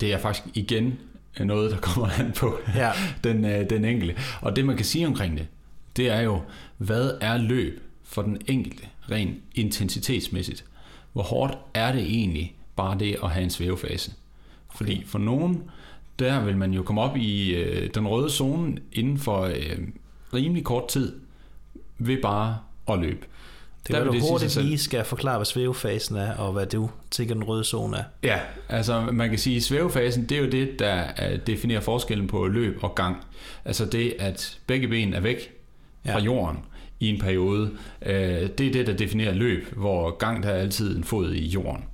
det er faktisk igen noget, der kommer an på ja, den, øh, den enkelte. Og det, man kan sige omkring det, det er jo, hvad er løb for den enkelte, rent intensitetsmæssigt? Hvor hårdt er det egentlig bare det at have en svævefase? Fordi for nogen, der vil man jo komme op i øh, den røde zone inden for øh, rimelig kort tid, ved bare at løbe. det Der er vil du det hurtigt lige skal forklare, hvad svævefasen er, og hvad du tænker, den røde zone er. Ja, altså man kan sige, at svævefasen, det er jo det, der øh, definerer forskellen på løb og gang. Altså det, at begge ben er væk fra Ja. jorden i en periode, øh, det er det, der definerer løb, hvor gang der er altid en fod i jorden.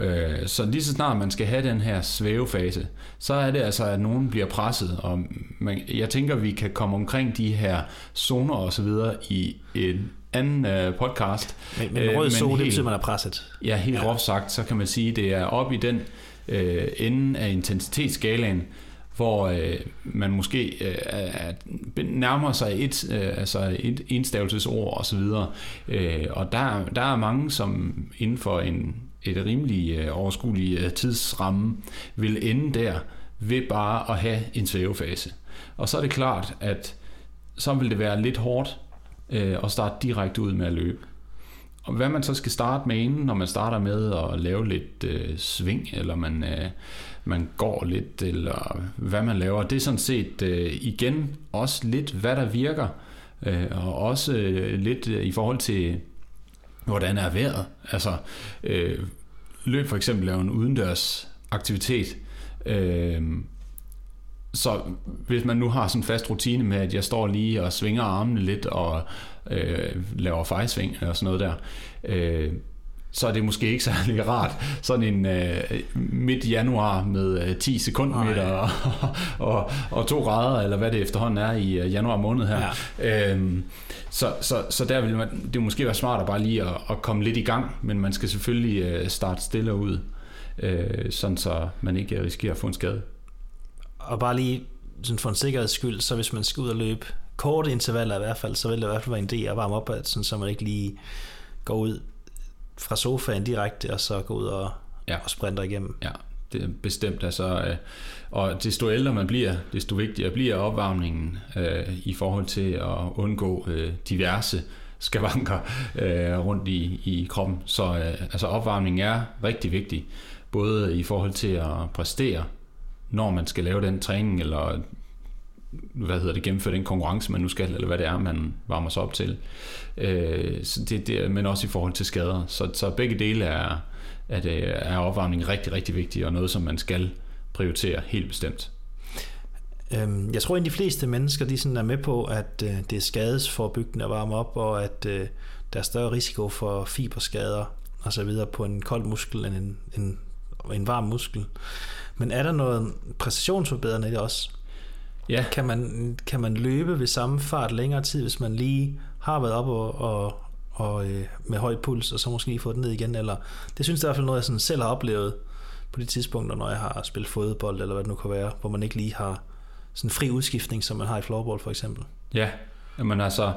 Øh, Så lige så snart man skal have den her svævefase, så er det altså, at nogen bliver presset, og man, jeg tænker, vi kan komme omkring de her zoner og så videre i en anden øh, podcast. Men, men Øh, rød men zone, det helt- betyder, man er presset. Ja, helt Ja. groft sagt, så kan man sige, at det er op i den øh, ende af intensitetsskalaen, hvor øh, man måske øh, er, nærmer sig et, øh, altså et enstavelsesord og så videre. Øh, og der, der er mange, som inden for en, et rimelig øh, overskuelig øh, tidsramme vil ende der ved bare at have en svævefase. Og så er det klart, at så vil det være lidt hårdt øh, at starte direkte ud med at løbe. Og hvad man så skal starte med inden, når man starter med at lave lidt øh, sving, eller man, øh, man går lidt, eller hvad man laver, det er sådan set øh, igen også lidt, hvad der virker, øh, og også øh, lidt øh, i forhold til, hvordan er vejret. Altså, øh, løb for eksempel er jo en udendørs aktivitet, øh, så hvis man nu har sådan en fast rutine med, at jeg står lige og svinger armene lidt og øh, laver fejsving og sådan noget der, øh, så er det måske ikke særlig rart. Sådan en øh, midt januar med øh, 10 sekundmeter og, og, og 2 grader, eller hvad det efterhånden er i øh, januar måned her. Ja. Øhm, så, så, så der vil man, det måske være smart at bare lige at, at komme lidt i gang, men man skal selvfølgelig øh, starte stille ud, øh, sådan så man ikke risikerer at få en skade. Og bare lige sådan for en sikkerheds skyld, så hvis man skal ud og løbe korte intervaller i hvert fald, så vil det i hvert fald være en idé at varme op, sådan, så man ikke lige går ud fra sofaen direkte, og så gå ud og, ja. og sprinter igennem. Ja, det er bestemt. Altså, øh, og desto ældre man bliver, desto vigtigere bliver opvarmningen øh, i forhold til at undgå øh, diverse skavanker øh, rundt i, i kroppen. Så øh, altså opvarmning er rigtig vigtig, både i forhold til at præstere, når man skal lave den træning, eller hvad hedder det, gennemføre den konkurrence, man nu skal, eller hvad det er, man varmer sig op til. Øh, så det, det, men også i forhold til skader. Så, så begge dele er, at, øh, er opvarmning rigtig, rigtig vigtig, og noget, som man skal prioritere helt bestemt. Øhm, jeg tror, at de fleste mennesker de sådan er med på, at øh, det er skadesforbyggende at varme op, og at øh, der er større risiko for fiberskader og så videre på en kold muskel end en, en, en varm muskel. Men er der noget præstationsforbedrende i det også? Ja. Kan, man, kan man løbe ved samme fart længere tid, hvis man lige har været op og, og, og øh, med høj puls, og så måske lige få den ned igen? Eller, det synes jeg i hvert fald noget, jeg sådan selv har oplevet på de tidspunkter, når jeg har spillet fodbold, eller hvad det nu kan være, hvor man ikke lige har sådan en fri udskiftning, som man har i floorball for eksempel. Ja, men altså,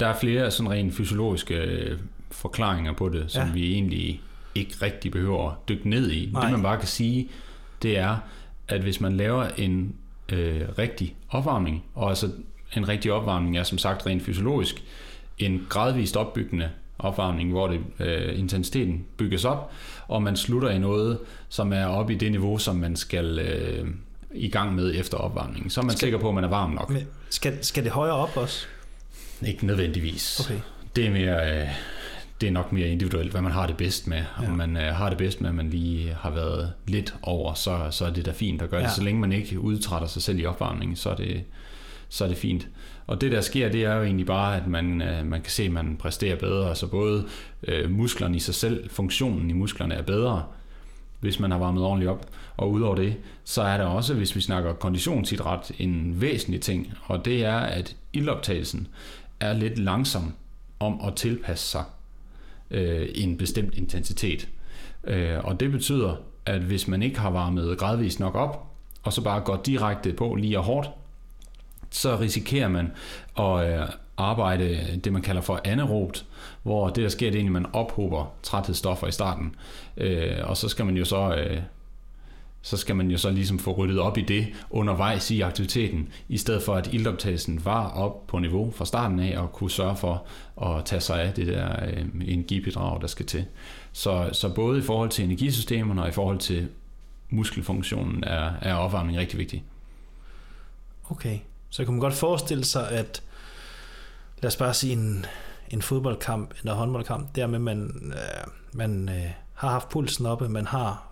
der er flere sådan rent fysiologiske øh, forklaringer på det, som ja. vi egentlig ikke rigtig behøver at dykke ned i. Nej. Det man bare kan sige, det er, at hvis man laver en øh, rigtig opvarmning, og altså en rigtig opvarmning er som sagt rent fysiologisk en gradvist opbyggende opvarmning, hvor det, øh, intensiteten bygges op, og man slutter i noget, som er oppe i det niveau, som man skal øh, i gang med efter opvarmningen. Så er man skal, sikker på, at man er varm nok. Skal, skal det højere op også? Ikke nødvendigvis. Okay. Det er mere... Øh, det er nok mere individuelt, hvad man har det bedst med. Ja. Om man øh, har det bedst med, at man lige har været lidt over, så, så er det da fint at gøre ja. det. Så længe man ikke udtrætter sig selv i opvarmningen, så er det, så er det fint. Og det der sker, det er jo egentlig bare, at man, øh, man kan se, at man præsterer bedre. Altså både øh, musklerne i sig selv, funktionen i musklerne er bedre, hvis man har varmet ordentligt op. Og udover det, så er der også, hvis vi snakker konditionsidræt, en væsentlig ting, og det er, at ildoptagelsen er lidt langsom om at tilpasse sig øh, en bestemt intensitet. Øh, og det betyder, at hvis man ikke har varmet gradvist nok op, og så bare går direkte på lige og hårdt, så risikerer man at øh, arbejde det, man kalder for anaerobt, hvor det, der sker, det er, at man ophober træthedsstoffer i starten. Øh, og så skal man jo så øh, så skal man jo så ligesom få ryddet op i det undervejs i aktiviteten, i stedet for at ildoptagelsen var op på niveau fra starten af og kunne sørge for at tage sig af det der øh, energibidrag, der skal til. Så, så både i forhold til energisystemerne og i forhold til muskelfunktionen er, er opvarmning rigtig vigtig. Okay, så kan man godt forestille sig, at lad os bare sige en, en fodboldkamp eller håndboldkamp, der med man, øh, man øh, har haft pulsen oppe, man har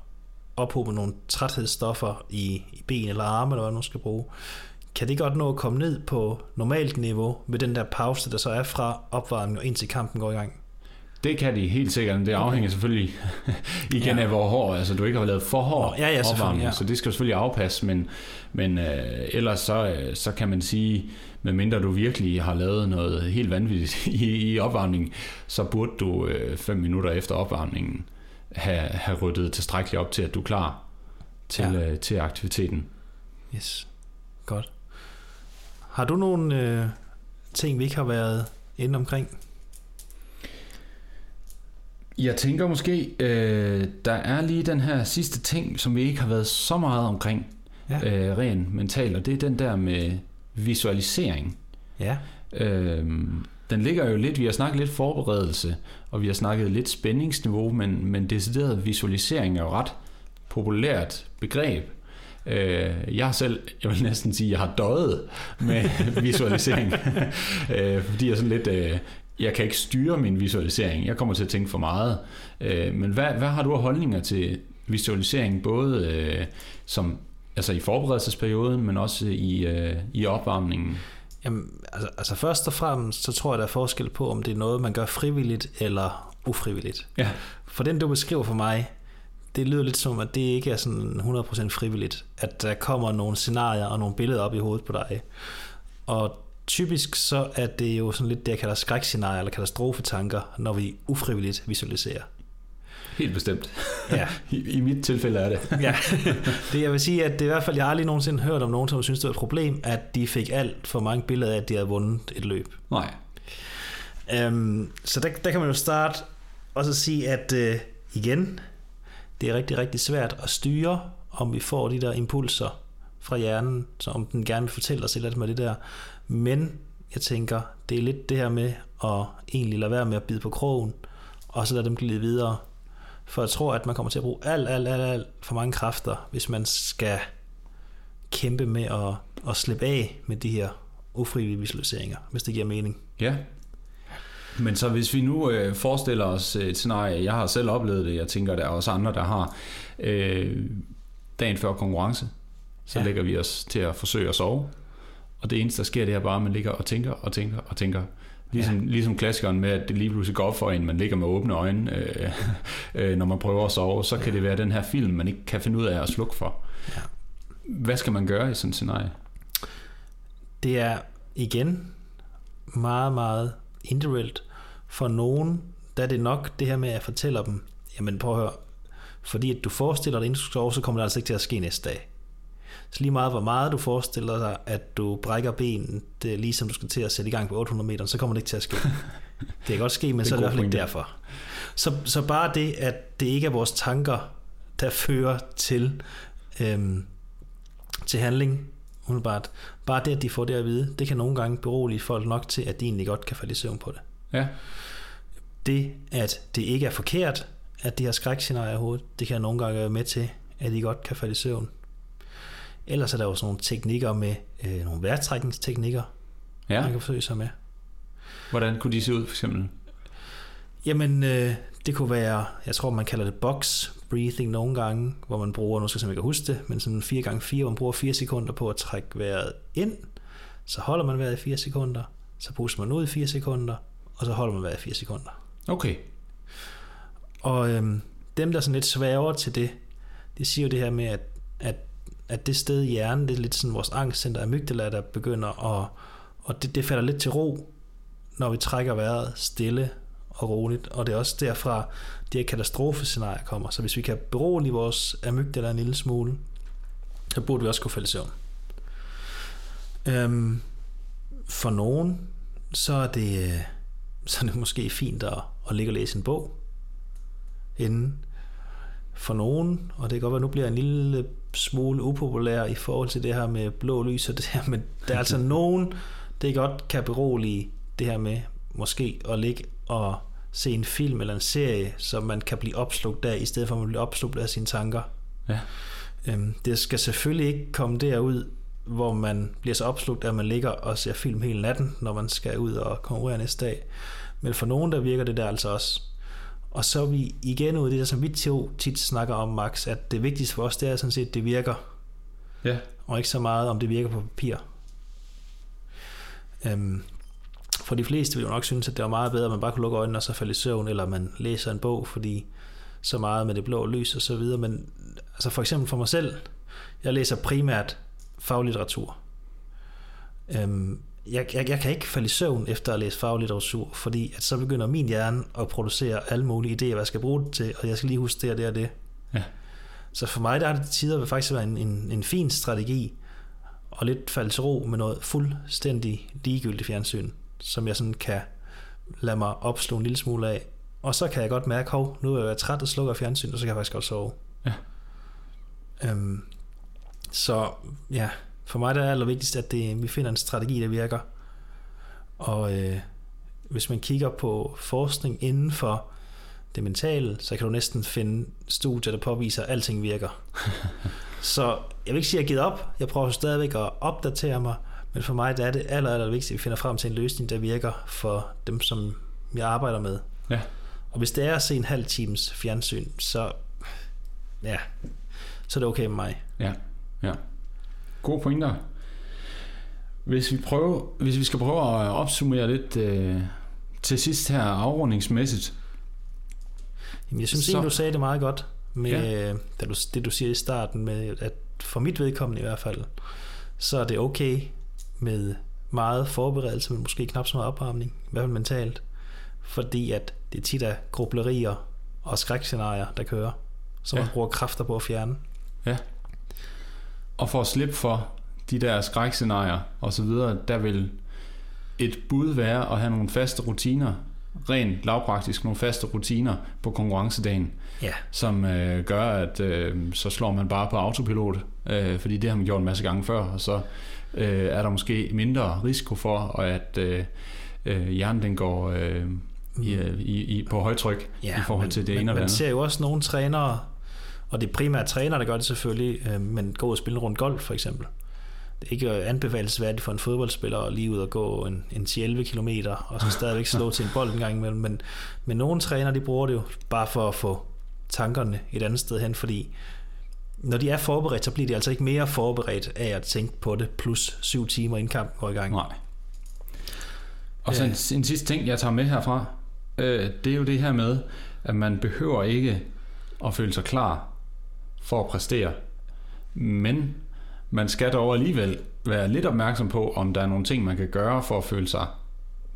ophobet nogle træthedsstoffer i, i ben eller arme, eller hvad man skal bruge, kan det godt nå at komme ned på normalt niveau med den der pause, der så er fra opvarmning og indtil kampen går i gang? Det kan de helt sikkert, det afhænger okay. selvfølgelig igen ja. af, hvor hård, altså du ikke har lavet for hård ja, ja, opvarmning, ja. så det skal selvfølgelig afpasse, men, men øh, ellers så, øh, så kan man sige, medmindre du virkelig har lavet noget helt vanvittigt i, i opvarmningen, så burde du øh, fem minutter efter opvarmningen have, have ryddet tilstrækkeligt op til, at du er klar til, ja. øh, til aktiviteten. Yes, godt. Har du nogle øh, ting, vi ikke har været inde omkring? Jeg tænker måske, øh, der er lige den her sidste ting, som vi ikke har været så meget omkring, ja. øh, ren mentalt, og det er den der med visualisering. Ja. Øh, den ligger jo lidt, vi har snakket lidt forberedelse, og vi har snakket lidt spændingsniveau, men, men decideret visualisering er jo ret populært begreb. Øh, jeg har selv, jeg vil næsten sige, jeg har døjet med visualisering, øh, fordi jeg er sådan lidt, øh, jeg kan ikke styre min visualisering, jeg kommer til at tænke for meget. Øh, men hvad, hvad har du af holdninger til visualisering, både øh, som Altså i forberedelsesperioden, men også i, øh, i opvarmningen? Jamen, altså, altså først og fremmest, så tror jeg, der er forskel på, om det er noget, man gør frivilligt eller ufrivilligt. Ja. For den, du beskriver for mig, det lyder lidt som, at det ikke er sådan 100% frivilligt, at der kommer nogle scenarier og nogle billeder op i hovedet på dig. Og typisk så er det jo sådan lidt det, jeg kalder skrækscenarier eller katastrofetanker, når vi ufrivilligt visualiserer. Helt bestemt. Ja. I, I mit tilfælde er det. ja, det jeg vil sige, at det er i hvert fald, jeg har aldrig nogensinde hørt om nogen, som synes, det var et problem, at de fik alt for mange billeder af, at de havde vundet et løb. Nej. Um, så der, der kan man jo starte og så sige, at uh, igen, det er rigtig, rigtig svært at styre, om vi får de der impulser fra hjernen, så om den gerne vil fortælle os et eller andet med det der. Men jeg tænker, det er lidt det her med at egentlig lade være med at bide på krogen, og så lade dem glide videre. For jeg tror, at man kommer til at bruge alt, alt, alt, alt for mange kræfter, hvis man skal kæmpe med at, at slippe af med de her ufrivillige visualiseringer, hvis det giver mening. Ja. Men så hvis vi nu øh, forestiller os et scenarie, jeg har selv oplevet det, jeg tænker, der er også andre, der har, øh, dagen før konkurrence, så ja. lægger vi os til at forsøge at sove. Og det eneste, der sker, det er bare, at man ligger og tænker og tænker og tænker. Ligesom, ja. ligesom klassikeren med, at det lige pludselig går op for en, man ligger med åbne øjne, øh, øh, når man prøver at sove, så kan det være den her film, man ikke kan finde ud af at slukke for. Ja. Hvad skal man gøre i sådan et scenarie? Det er igen meget, meget individuelt. For nogen, der er det nok det her med at fortælle dem, jamen prøv at høre, fordi at du forestiller dig, at du skal sove, så kommer det altså ikke til at ske næste dag. Så lige meget hvor meget du forestiller dig, at du brækker benet, det er ligesom du skal til at sætte i gang på 800 meter, så kommer det ikke til at ske. Det kan godt ske, men så er det i hvert fald ikke derfor. Så, så bare det, at det ikke er vores tanker, der fører til, øhm, til handling, umiddelbart. Bare det, at de får det at vide, det kan nogle gange berolige folk nok til, at de egentlig godt kan falde i søvn på det. Ja. Det, at det ikke er forkert, at de har skrækscenarier i hovedet, det kan nogle gange være med til, at de godt kan falde i søvn. Ellers er der jo sådan nogle teknikker med, øh, nogle vejrtrækningsteknikker, ja. man kan forsøge sig med. Hvordan kunne de se ud for eksempel? Jamen, øh, det kunne være, jeg tror man kalder det box breathing nogle gange, hvor man bruger, nu skal jeg ikke huske det, men sådan 4 gange 4 hvor man bruger 4 sekunder på at trække vejret ind, så holder man vejret i 4 sekunder, så puster man ud i 4 sekunder, og så holder man vejret i 4 sekunder. Okay. Og øhm, dem, der er sådan lidt sværere til det, de siger jo det her med, at, at, at det sted i hjernen, det er lidt sådan vores angstcenter, amygdala, der begynder at, og det, det falder lidt til ro, når vi trækker vejret stille og roligt, og det er også derfra, det her katastrofescenarie kommer. Så hvis vi kan berolige vores amygdala en lille smule, så burde vi også kunne falde i søvn. Øhm, for nogen, så er det, øh, så er det måske fint at, at ligge og læse en bog inden. For nogen, og det kan godt være, at nu bliver jeg en lille smule upopulær i forhold til det her med blå lys og det her, men der er altså nogen, det godt kan berolige det her med måske at ligge og se en film eller en serie, så man kan blive opslugt af, i stedet for at man bliver opslugt af sine tanker. Ja. Øhm, det skal selvfølgelig ikke komme derud, hvor man bliver så opslugt, at man ligger og ser film hele natten, når man skal ud og konkurrere næste dag. Men for nogen, der virker det der altså også. Og så er vi igen ud i det der, som vi to tit snakker om, Max, at det vigtigste for os, det er sådan set, at det virker. Ja. Og ikke så meget, om det virker på papir. Øhm, for de fleste vil jo nok synes, at det var meget bedre, at man bare kunne lukke øjnene og så falde i søvn, eller man læser en bog, fordi så meget med det blå lys og så videre. Men altså for eksempel for mig selv, jeg læser primært faglitteratur. Øhm, jeg, jeg, jeg kan ikke falde i søvn efter at læse faglitteratur, fordi at så begynder min hjerne at producere alle mulige idéer, hvad jeg skal bruge det til, og jeg skal lige huske det og det og det. Ja. Så for mig der er det tider vil faktisk være en, en, en fin strategi, og lidt falde til ro med noget fuldstændig ligegyldigt fjernsyn, som jeg sådan kan lade mig opslå en lille smule af. Og så kan jeg godt mærke, hov, nu er jeg træt og slukker fjernsyn, og så kan jeg faktisk godt sove. Ja. Øhm, så ja, for mig der er det allervigtigst, at det, vi finder en strategi, der virker. Og øh, hvis man kigger på forskning inden for det mentale, så kan du næsten finde studier, der påviser, at alting virker. så jeg vil ikke sige, at jeg har givet op. Jeg prøver stadigvæk at opdatere mig, men for mig der er det aller, aller vigtigste, at vi finder frem til en løsning, der virker for dem, som jeg arbejder med. Ja. Og hvis det er at se en halv times fjernsyn, så ja, så er det okay med mig. Ja, ja. Gode pointer. Hvis vi, prøver, hvis vi skal prøve at opsummere lidt øh, til sidst her afrundingsmæssigt. Jamen, jeg synes Så- egentlig, du sagde det meget godt, med Ja. ja. da du, det du siger i starten, med at for mit vedkommende i hvert fald, så er det okay med meget forberedelse, men måske knap så meget opvarmning, i hvert fald mentalt, fordi at det tit er grublerier og skrækscenarier, der kører, som Ja. man bruger kræfter på at fjerne. Og for at slippe for de der skrækscenarier og så videre, der vil et bud være at have nogle faste rutiner, rent lavpraktisk nogle faste rutiner på konkurrencedagen, Ja, som øh, gør, at øh, så slår man bare på autopilot, øh, fordi det har man gjort en masse gange før, og så øh, er der måske mindre risiko for, at øh, øh, hjernen den går øh, i, øh, i, i, på højtryk ja i forhold men, til det men, ene og det Man andet. ser jo også nogle trænere, og det er primært trænere, der gør det selvfølgelig, øh, men gå og spille rundt golf for eksempel. Det er ikke anbefalesværdigt for en fodboldspiller at lige ud og gå en, en 10-11 km, og så stadigvæk slå til en bold en gang imellem. Men, men nogle trænere, de bruger det jo bare for at få tankerne et andet sted hen, fordi når de er forberedt, så bliver de altså ikke mere forberedt af at tænke på det, plus syv timer inden kampen går i gang. Nej. Og så en, en sidste ting, jeg tager med herfra, øh, det er jo det her med, at man behøver ikke at føle sig klar for at præstere. Men man skal dog alligevel være lidt opmærksom på, om der er nogle ting, man kan gøre for at føle sig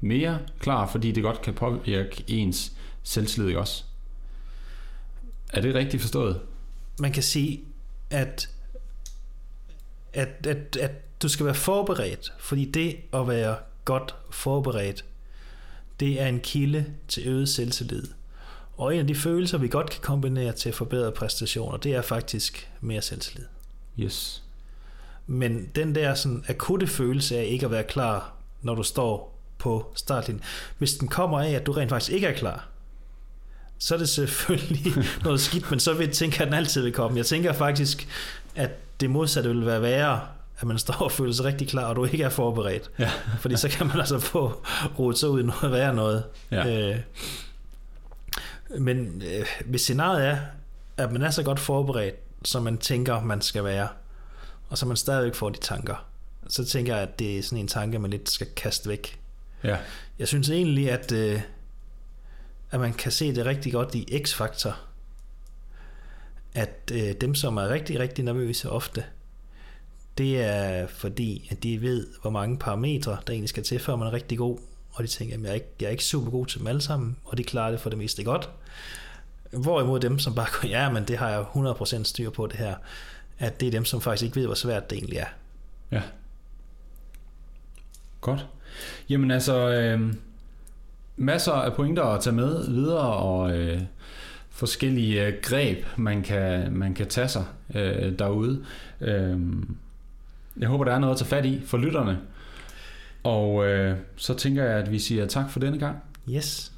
mere klar, fordi det godt kan påvirke ens selvtillid også. Er det rigtigt forstået? man kan sige, at, at, at, at du skal være forberedt, fordi det at være godt forberedt, det er en kilde til øget selvtillid. Og en af de følelser, vi godt kan kombinere til at forbedre præstationer, det er faktisk mere selvtillid. Yes. Men den der sådan akutte følelse af ikke at være klar, når du står på startlinjen, hvis den kommer af, at du rent faktisk ikke er klar, så er det selvfølgelig noget skidt, men så vil, jeg, at den altid vil komme. Jeg tænker faktisk, at det modsatte vil være værre, at man står og føler sig rigtig klar, og du ikke er forberedt. Ja. Fordi så kan man altså få rodet sig ud i noget værre noget. Ja. Øh, men øh, hvis scenariet er, at man er så godt forberedt, som man tænker, man skal være, og så man stadigvæk får de tanker, så tænker jeg, at det er sådan en tanke, man lidt skal kaste væk. Ja. Jeg synes egentlig, at, øh, at man kan se det rigtig godt i X-faktor, at øh, dem, som er rigtig, rigtig nervøse ofte, det er fordi, at de ved, hvor mange parametre, der egentlig skal til, før man er rigtig god, og de tænker, at jeg er ikke, jeg er ikke super god til dem alle sammen, og de klarer det for det meste godt. Hvorimod dem, som bare går, ja, men det har jeg 100% styr på det her, at det er dem, som faktisk ikke ved, hvor svært det egentlig er. Ja. Godt. Jamen altså, øh, masser af pointer at tage med videre, og øh, forskellige øh, greb, man kan, man kan tage sig øh, derude. Øh, jeg håber, der er noget at tage fat i for lytterne. Og øh, så tænker jeg, at vi siger tak for denne gang. Yes.